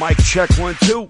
mic check 1 2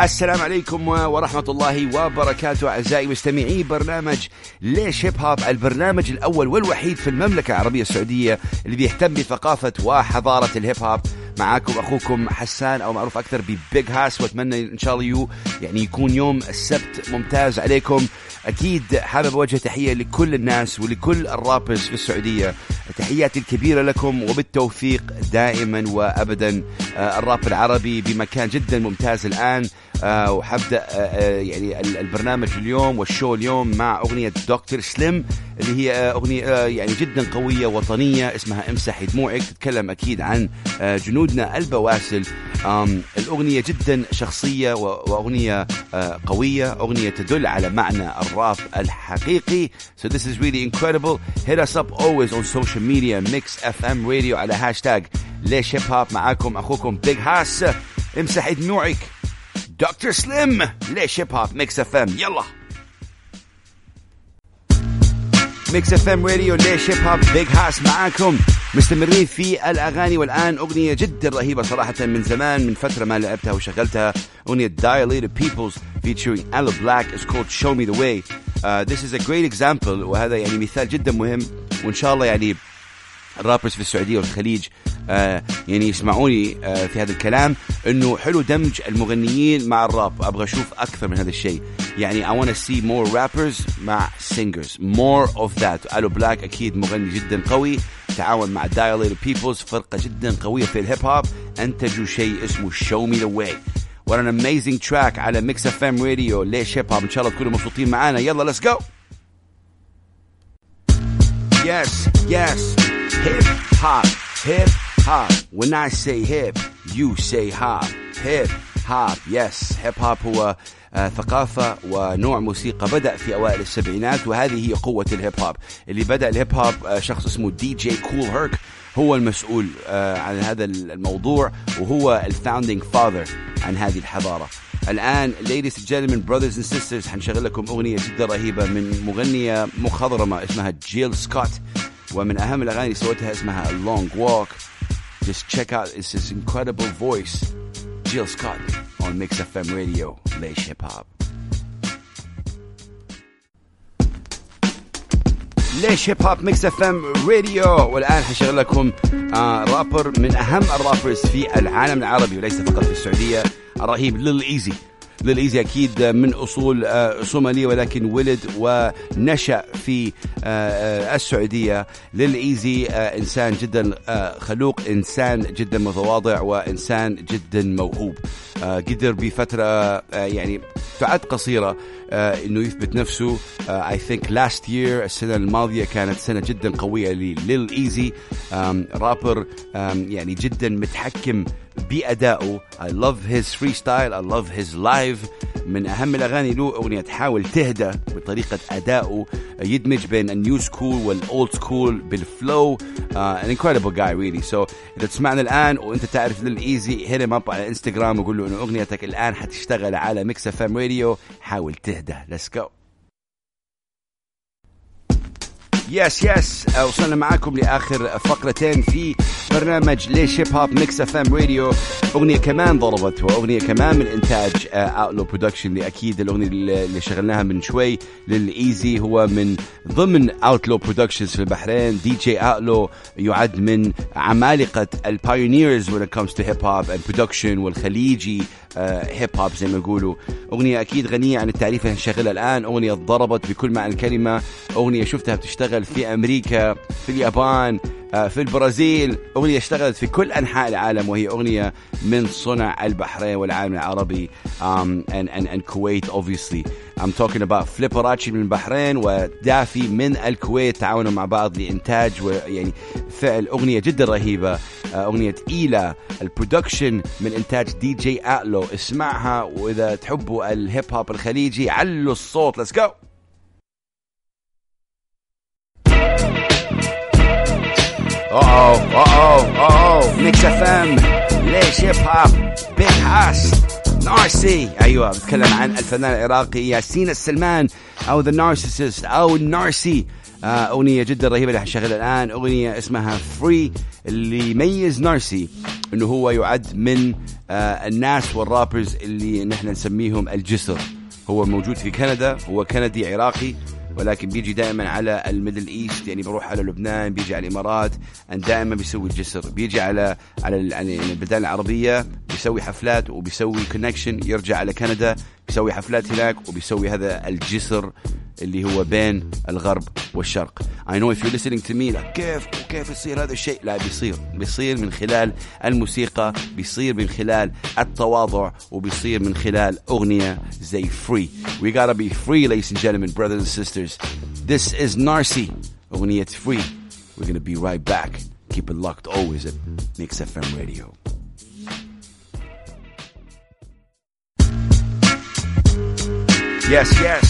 السلام عليكم ورحمة الله وبركاته أعزائي مستمعي برنامج ليش hip hop البرنامج الأول والوحيد في المملكة العربية السعودية اللي بيهتم بثقافة وحضارة ال hip hop معاكم أخوكم حسان أو معروف أكثر ب Big Hass وأتمنى إن شاء الله يو يعني يكون يوم السبت ممتاز عليكم. أكيد حابب أوجه تحية لكل الناس ولكل ال rappers في السعودية. تحياتي الكبيرة لكم وبالتوفيق دائما وأبدا. آه، الراب العربي بمكان جدا ممتاز الآن. آه، وحبدأ آه، يعني ال- البرنامج اليوم والشو اليوم مع أغنية دكتور سليم اللي هي أغنية يعني جدا قوية وطنية اسمها امسحي دموعك. تتكلم أكيد عن آه، جنودنا البواسل. آم، الأغنية جدا شخصية و- وأغنية آه، قوية. أغنية تدل على معنى الراب الحقيقي. So this is really incredible. Hit us up always on social media. Mix fm radio على هاشتاج ليش hip hop معاكم أخوكم Big Hass امسحي دموعك دكتور سليم ليش hip hop Mix FM يلا. Mix FM radio ليش hip hop Big Hass معاكم. مستمرين في الأغاني والآن أغنية جدا رهيبة صراحة من زمان من فترة ما لعبتها وشغلتها. أغنية Dilated Peoples featuring Aloe Blacc is called Show Me the Way. Uh, this is a great example وهذا يعني مثال جدا مهم. وإن شاء الله يعني ال rappers في السعودية والخليج آه يعني يسمعوني آه في هذا الكلام. إنه حلو دمج المغنيين مع الراب. أبغى أشوف أكثر من هذا الشيء. يعني I want to see more rappers مع singers. More of that. Aloe Blacc أكيد مغني جدا قوي. تعاون مع Dilated Peoples فرقة جدا قوية في الهيب هوب أنتجوا شيء اسمه Show Me The Way What an amazing track على Mix FM Radio ليش هيب هوب إن شاء الله تكونوا مبسوطين معانا يلا let's go Yes, yes. Hip hop, hip hop. When I say hip, you say hop. Hip hop, yes. Hip hop هو آه، ثقافة ونوع موسيقى بدأ في أوائل السبعينات وهذه هي قوة الهيب هوب اللي بدأ الهيب آه، شخص اسمه دي جي كول هيرك هو المسؤول آه، عن هذا الموضوع وهو ال founding father عن هذه الحضارة. الآن ladies and gentlemen brothers and sisters حنشغل لكم أغنية جدا رهيبة من مغنية مخضرمة اسمها جيل سكوت ومن أهم الأغاني اللي سوتها اسمها Long Walk. Just check out it's this incredible voice. Jill Scott on Mix FM Radio ليش هيب هوب ليش هيب هوب Mix FM راديو والآن حشغل لكم آه رابر من أهم ال rappers في العالم العربي وليس فقط في السعودية الرهيب ليل ايزي ليل ايزي أكيد من أصول آه صوماليه ولكن ولد ونشأ في آه آه السعودية. ليل ايزي آه إنسان جدا خلوق إنسان جدا متواضع وإنسان جدا موهوب. قدر بفترة آه يعني تعد قصيرة آه إنه يثبت نفسه. I think last year السنة الماضية كانت سنة جدا قوية لليل ايزي رابر يعني جدا متحكم بأدائه I love his freestyle I love his live. من أهم الأغاني له أغنية حاول تهدى بطريقة أدائه يدمج بين ال new school وال old school بال flow an incredible guy really. So إذا تسمعنا الآن وأنت تعرف ليل ايزي hit him up على انستغرام وقول له إنه أغنيتك الآن حتشتغل على Mix FM Radio حاول تهدى let's go. Yes, yes وصلنا معاكم لآخر فقرتين في برنامج ليش هيب هوب Mix FM Radio أغنية كمان ضربت وأغنية كمان من إنتاج Outlaw Production اللي أكيد الأغنية اللي شغلناها من شوي للايزي هو من ضمن Outlaw Productions في البحرين. DJ Outlaw يعد من عمالقة ال pioneers when it comes to hip hop and production والخليجي هيب هوب زي ما يقولوا. أغنية أكيد غنية عن التعريف اللي هنشغلها الآن. أغنية ضربت بكل معنى الكلمة. أغنية شفتها بتشتغل في أمريكا في اليابان آه، في البرازيل أغنية اشتغلت في كل أنحاء العالم وهي أغنية من صنع البحرين والعالم العربي um, and, and, and Kuwait obviously. I'm talking about فليبراتشي من البحرين ودافي من الكويت تعاونوا مع بعض لإنتاج ويعني فعل أغنية جدا رهيبة آه، أغنية إيلا ال production من إنتاج DJ Outlaw. اسمعها وإذا تحبوا الهيب هوب الخليجي علوا الصوت. Let's go! Uh-oh, uh-oh, uh-oh. Mix FM ليش هيب هوب بيج هاس نارسي أيوه بتكلم عن الفنان العراقي ياسين السلمان أو The Narcicyst أو النارسي آه، أغنية جدا رهيبة اللي حنشغلها الآن. أغنية اسمها Free اللي يميز نارسي إنه هو يعد من آه الناس وال rappers اللي نحن نسميهم الجسر. هو موجود في كندا هو كندي عراقي. ولكن بيجي دائما على ال Middle East يعني بروح على لبنان بيجي على الإمارات دائما بيسوي الجسر. بيجي على على يعني البلدان العربية بيسوي حفلات وبيسوي connection يرجع على كندا بيسوي حفلات هناك وبيسوي هذا الجسر اللي هو بين الغرب والشرق I know if you're listening to me like كيف وكيف يصير هذا الشيء لا بيصير بيصير من خلال الموسيقى بيصير من خلال التواضع وبيصير من خلال أغنية زي free we gotta be free ladies and gentlemen brothers and sisters this is Narcy أغنية free we're gonna be right back keep it locked always at Mix FM Radio Yes, yes.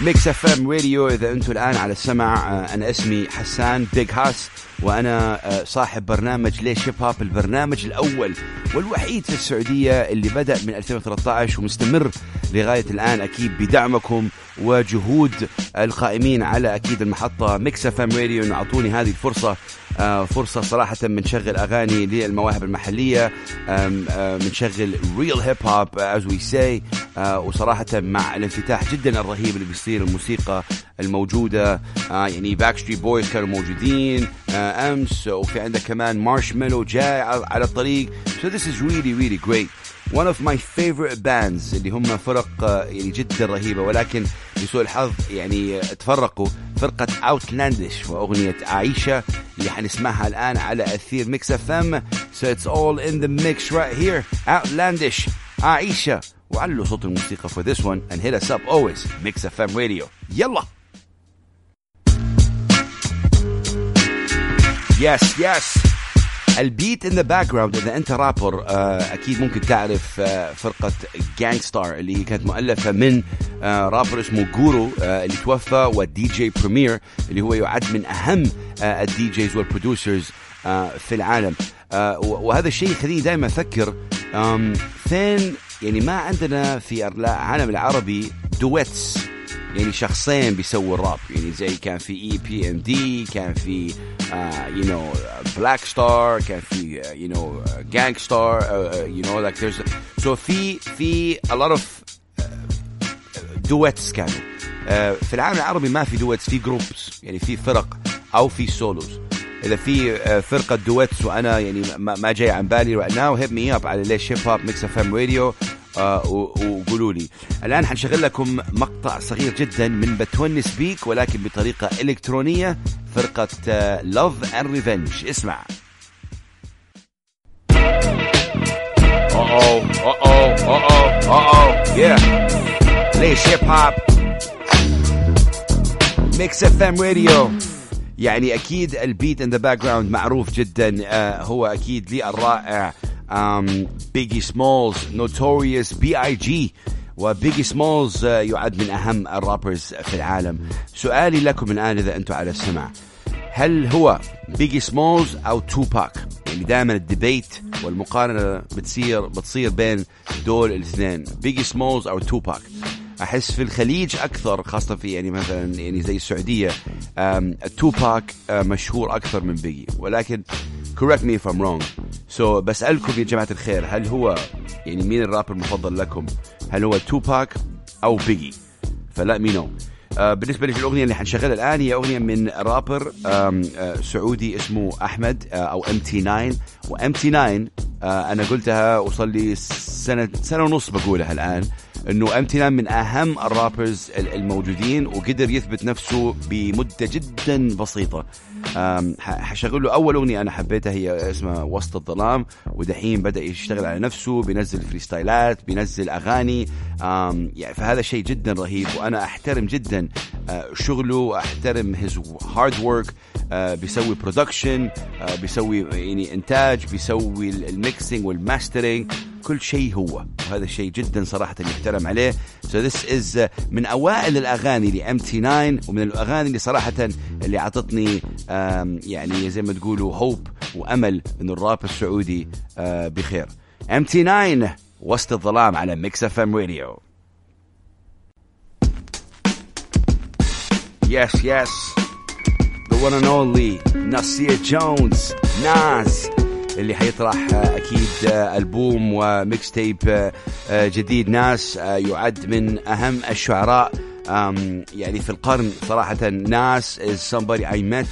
Mix FM Radio إذا أنتم الآن على السمع أنا اسمي حسان بيج هاس وأنا صاحب برنامج ليش هيب هوب البرنامج الأول والوحيد في السعودية اللي بدأ من 2013 ومستمر لغاية الآن أكيد بدعمكم وجهود القائمين على أكيد المحطة. Mix FM Radio إنه أعطوني هذه الفرصة. فرصة صراحة بنشغل أغاني للمواهب المحلية بنشغل real hip hop as we say وصراحة مع الانفتاح جدا الرهيب اللي بيصير الموسيقى الموجودة. يعني Backstreet Boys كانوا موجودين أمس وفي عندك كمان مارشميلو جاي على الطريق. So this is really really great. One of my favorite bands اللي هم فرق يعني جدا رهيبة. ولكن لسوء الحظ يعني تفرقوا فرقة Outlandish وأغنية عايشة اللي حنسمعها الآن على أثير Mix FM so it's all in the mix right here. Outlandish عايشة. وعلوا صوت الموسيقى for this one and hit us up always. Mix FM radio. يلا. Yes yes. ال beat in the background إذا أنت رابر أكيد ممكن تعرف فرقة Gang Starr اللي كانت مؤلفة من رابر اسمه Guru اللي توفى وال DJ Premier اللي هو يعد من أهم ال DJs وال producers في العالم. وهذا الشيء يخليني دائما أفكر فين يعني ما عندنا في العالم العربي duets يعني شخصين بيسووا الراب. يعني زي كان في EPMD كان في you know Black Star كان في you know Gang Starr you know like there's so في في a lot of duets كانوا. uh, في العالم العربي ما في duets في groups يعني في فرق أو في solos إذا في فرقة duets وأنا يعني ما جاي عن بالي right now hit me up على ليش هيب هوب Mix FM Radio وقولوا لي. الآن حنشغل لكم مقطع صغير جدا من بتونس بيك ولكن بطريقة إلكترونية فرقة Love and Revenge اسمع. Uh-oh, uh-oh, uh-oh, uh-oh, yeah. ليش هيب هوب Mix FM Radio يعني أكيد ال beat in the background معروف جدا آه هو أكيد للرائع Biggie Smalls Notorious B.I.G. و Biggie Smalls يعد من أهم ال rappers في العالم. سؤالي لكم الآن إذا أنتم على السمع هل هو Biggie Smalls أو Tupac يعني دائما ال debate والمقارنة بتصير بتصير بين دول الاثنين. Biggie Smalls أو Tupac أحس في الخليج أكثر خاصة في يعني مثلا يعني زي السعودية. ال Tupac مشهور أكثر من Biggie ولكن correct me if I'm wrong. So بسألكم يا جماعة الخير هل هو يعني مين الرابر المفضل لكم؟ هل هو Tupac أو Biggie؟ ف let me know. آه بالنسبة لي الأغنية اللي حنشغلها الآن هي أغنية من رابر آه سعودي اسمه أحمد آه أو MT 9 و MT 9 أنا قلتها وصل لي سنة سنة ونص بقولها الآن إنه MT 9 من أهم ال rappers الموجودين وقدر يثبت نفسه بمدة جدا بسيطة. حشغل له أول أغنية أنا حبيتها هي اسمها وسط الظلام ودحين بدأ يشتغل على نفسه بينزل فريستايلات بينزل أغاني. يعني فهذا شيء جدا رهيب وأنا أحترم جدا شغله احترم his hard work بيسوي production بيسوي يعني إنتاج بيسوي ال mixing وال mastering كل شيء هو. وهذا الشيء جدا صراحة يحترم عليه. So this is من أوائل الأغاني ل MT 9 ومن الأغاني اللي صراحة اللي عطتني يعني زي ما تقولوا hope وأمل إنه الراب السعودي بخير. MT 9 وسط الظلام على Mix FM Radio Yes, yes. One and only Nasir Jones, Nas. اللي حيطرح أكيد ألبوم و mixtape جديد Nas يعد من أهم الشعراء يعني في القرن صراحة ناس is somebody met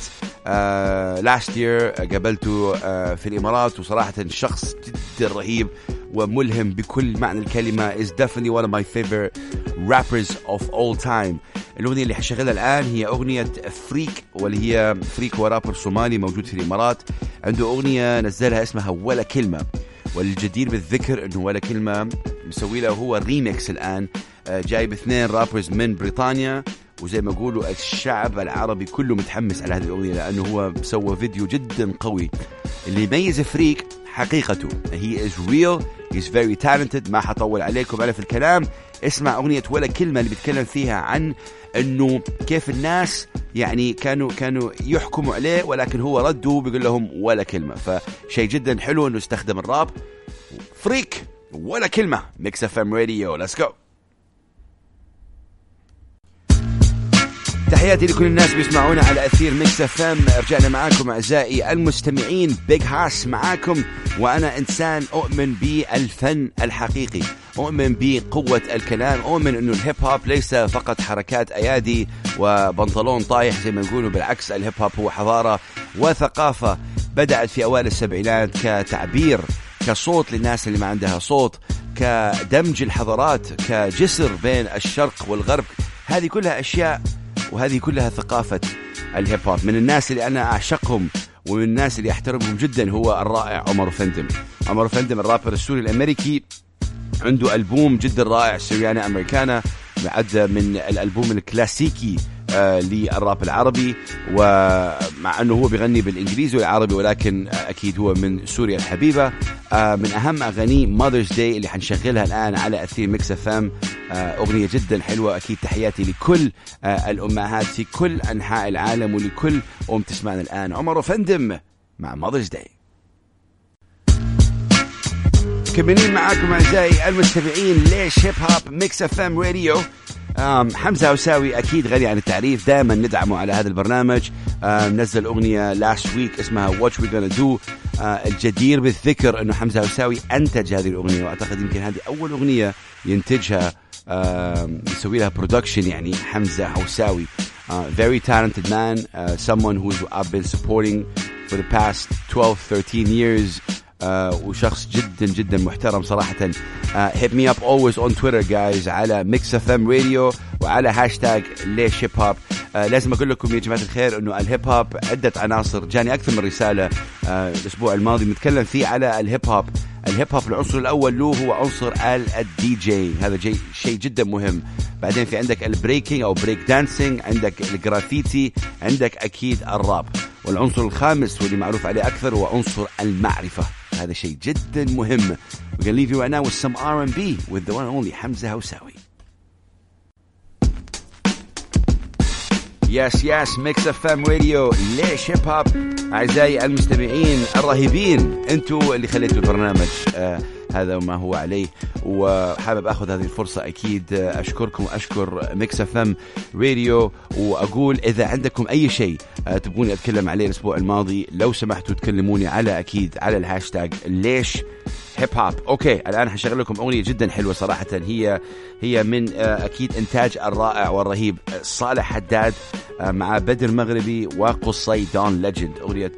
uh, last year قابلته uh, في الإمارات وصراحة شخص جدا رهيب وملهم بكل معنى الكلمة is definitely one of my favorite rappers of all time. الأغنية اللي حشغلها الآن هي أغنية فريك واللي هي فريك هو رابر صومالي موجود في الإمارات. عنده أغنية نزلها اسمها ولا كلمة. والجدير بالذكر إنه ولا كلمة مسوي له هو ريميكس الآن. جايب اثنين rappers من بريطانيا. وزي ما يقولوا الشعب العربي كله متحمس على هذه الأغنية لأنه هو سوى فيديو جدا قوي. اللي يميز Freek حقيقته. he is real he's very talented ما حطول عليكم أنا في الكلام. اسمع أغنية ولا كلمة اللي بيتكلم فيها عن إنه كيف الناس يعني كانوا كانوا يحكموا عليه ولكن هو ردوا بيقول لهم ولا كلمة. فشيء جدا حلو إنه استخدم الراب. Freek ولا كلمة. Mix FM Radio let's go تحياتي لكل الناس بيسمعونا على أثير Mix FM. رجعنا معاكم أعزائي المستمعين. Big Hass معاكم. وأنا إنسان أؤمن بالفن الحقيقي. أؤمن بقوة الكلام. أؤمن إنه الهيب هوب ليس فقط حركات أيادي وبنطلون طايح زي ما نقولوا بالعكس الهيب هوب هو حضارة وثقافة بدأت في أوائل السبعينات كتعبير كصوت للناس اللي ما عندها صوت كدمج الحضارات كجسر بين الشرق والغرب. هذه كلها أشياء وهذه كلها ثقافة الهيب هوب. من الناس اللي أنا أعشقهم ومن الناس اللي أحترمهم جدا هو الرائع عمر فندم. عمر فندم الرابر السوري الأمريكي عنده ألبوم جدا رائع سوريانا أمريكانا معد من الألبوم الكلاسيكي للراب العربي ومع أنه هو بيغني بالإنجليزي والعربي ولكن أكيد هو من سوريا الحبيبة. آه من أهم اغانيه Mother's Day اللي حنشغلها الآن على أثير Mix FM. آه أغنية جدا حلوة. أكيد تحياتي لكل آه الأمهات في كل أنحاء العالم ولكل أم تسمعنا الآن. عمر أفندم مع Mother's Day مكملين معاكم أعزائي المستمعين ليش هيب هوب Mix FM Radio حمزة هوساوي أكيد غني عن التعريف. دائما ندعمه على هذا البرنامج. نزل أغنية last week اسمها واتش وي gonna دو الجدير بالذكر أنه حمزة هوساوي أنتج هذه الأغنية وأعتقد يمكن هذه أول أغنية ينتجها يسوي لها production يعني حمزة هوساوي uh, very talented man uh, someone who I've been supporting for the past 12 13 years. وشخص جدا جدا محترم صراحة. Hit me up always on Twitter guys على Mix FM Radio وعلى هاشتاج ليش هيب هوب آه لازم أقول لكم يا جماعة الخير إنه الهيب هوب عدة عناصر. جاني أكثر من رسالة آه الأسبوع الماضي نتكلم فيه على الهيب هوب الهيب هوب العنصر الأول له هو عنصر الدي جي هذا جي شيء جدا مهم. بعدين في عندك ال breaking أو breakdancing عندك الجرافيتي عندك أكيد الراب والعنصر الخامس واللي معروف عليه أكثر هو عنصر المعرفة. هذا شيء جدا مهم. We're gonna leave you right now with some R&B with the one and only Hamza Housawi yes yes Mix FM Radio ليش هيب هوب أعزائي المستمعين الرهيبين أنتوا اللي خليتوا البرنامج آه هذا ما هو عليه. وحابب آخذ هذه الفرصة أكيد أشكركم واشكر Mix FM Radio وأقول إذا عندكم أي شيء تبغوني أتكلم عليه الأسبوع الماضي لو سمحتوا تكلموني على أكيد على الهاشتاج ليش هيب هوب okay الآن حشغل لكم أغنية جدا حلوة صراحة. هي هي من أكيد إنتاج الرائع والرهيب صالح حداد مع بدر مغربي وقصي Don Legend. أغنية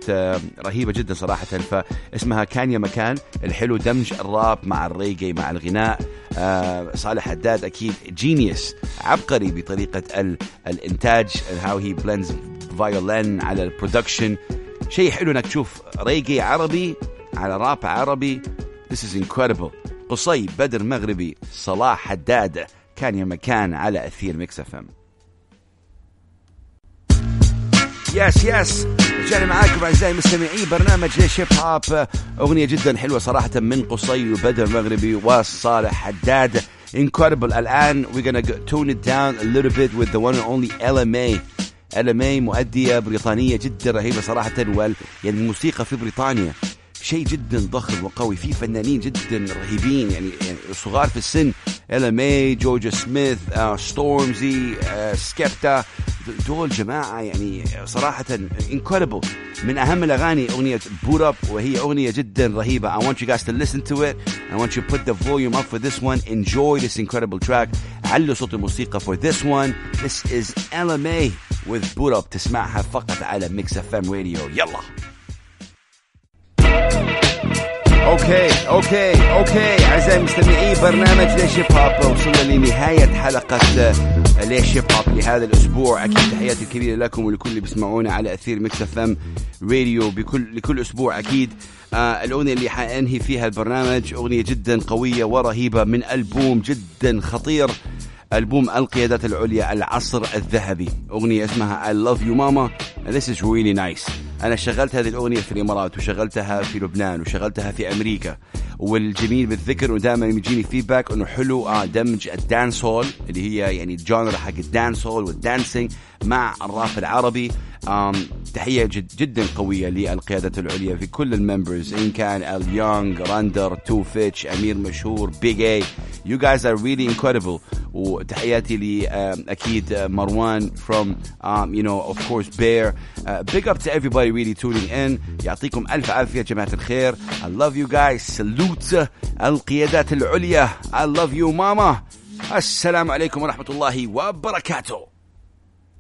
رهيبة جدا صراحة. فاسمها كان يا مكان الحلو دمج الراب مع الريجي مع الغناء. صالح حداد أكيد genius عبقري بطريقة الإنتاج how he blends violin على ال production شيء حلو إنك تشوف ريجي عربي على راب عربي This is incredible. قصي بدر مغربي صالح حداد كان يا مكان على أثير Mix FM. yes yes رجعنا معاكم أعزائي المستمعين برنامج ليش هيب هوب أغنية جدا حلوة صراحة من قصي وبدر مغربي وصالح حداد. Incredible. الآن we're gonna tone it down a little bit with the one and only LMA LMA مؤدية بريطانية جدا رهيبة صراحة. وال يعني الموسيقى في بريطانيا شيء جدا ضخم وقوي في فنانين جدا رهيبين يعني, يعني صغار في السن إلا ماي جوجا سميث آه، Stormzy آه، Skepta دول جماعة يعني صراحة incredible. من أهم الأغاني أغنية Boo'd Up وهي أغنية جدا رهيبة. I want you guys to listen to it. I want you to put the volume up for this one. Enjoy this incredible track. علوا صوت الموسيقى for this one. This is Ella Mai with Boo'd Up. تسمعها فقط على FM Radio يلا. okay okay okay. اعزائي المستمعين برنامج ليش هيب هوب وصلنا لنهاية حلقة ليش هيب هوب لهذا الأسبوع. أكيد تحياتي الكبيرة لكم ولكل اللي بيسمعونا على أثير Mix FM Radio بكل لكل أسبوع أكيد. آه الأغنية اللي حأنهي فيها البرنامج أغنية جدا قوية ورهيبة من ألبوم جدا خطير ألبوم القيادة العليا العصر الذهبي. أغنية اسمها I love you mama. This is really nice. أنا شغلت هذه الأغنية في الإمارات وشغلتها في لبنان وشغلتها في أمريكا. والجميل بالذكر ودائما يجيني feedback إنه حلو آه دمج ال dancehall اللي هي يعني ال genre حق ال dancehall وال dancing مع الراب العربي. تحية جد جدا قوية للقيادة العليا في كل ال members إن كان ال يونغ راندر تو فيتش أمير مشهور بيج اي you guys are really incredible. وتحياتي ل um, أكيد مروان from um, you know of course Bear. uh, big up to everybody really tuning in. يعطيكم ألف عافية جماعة الخير. I love you guys. Salute القيادات العليا. I love you mama. السلام عليكم ورحمة الله وبركاته.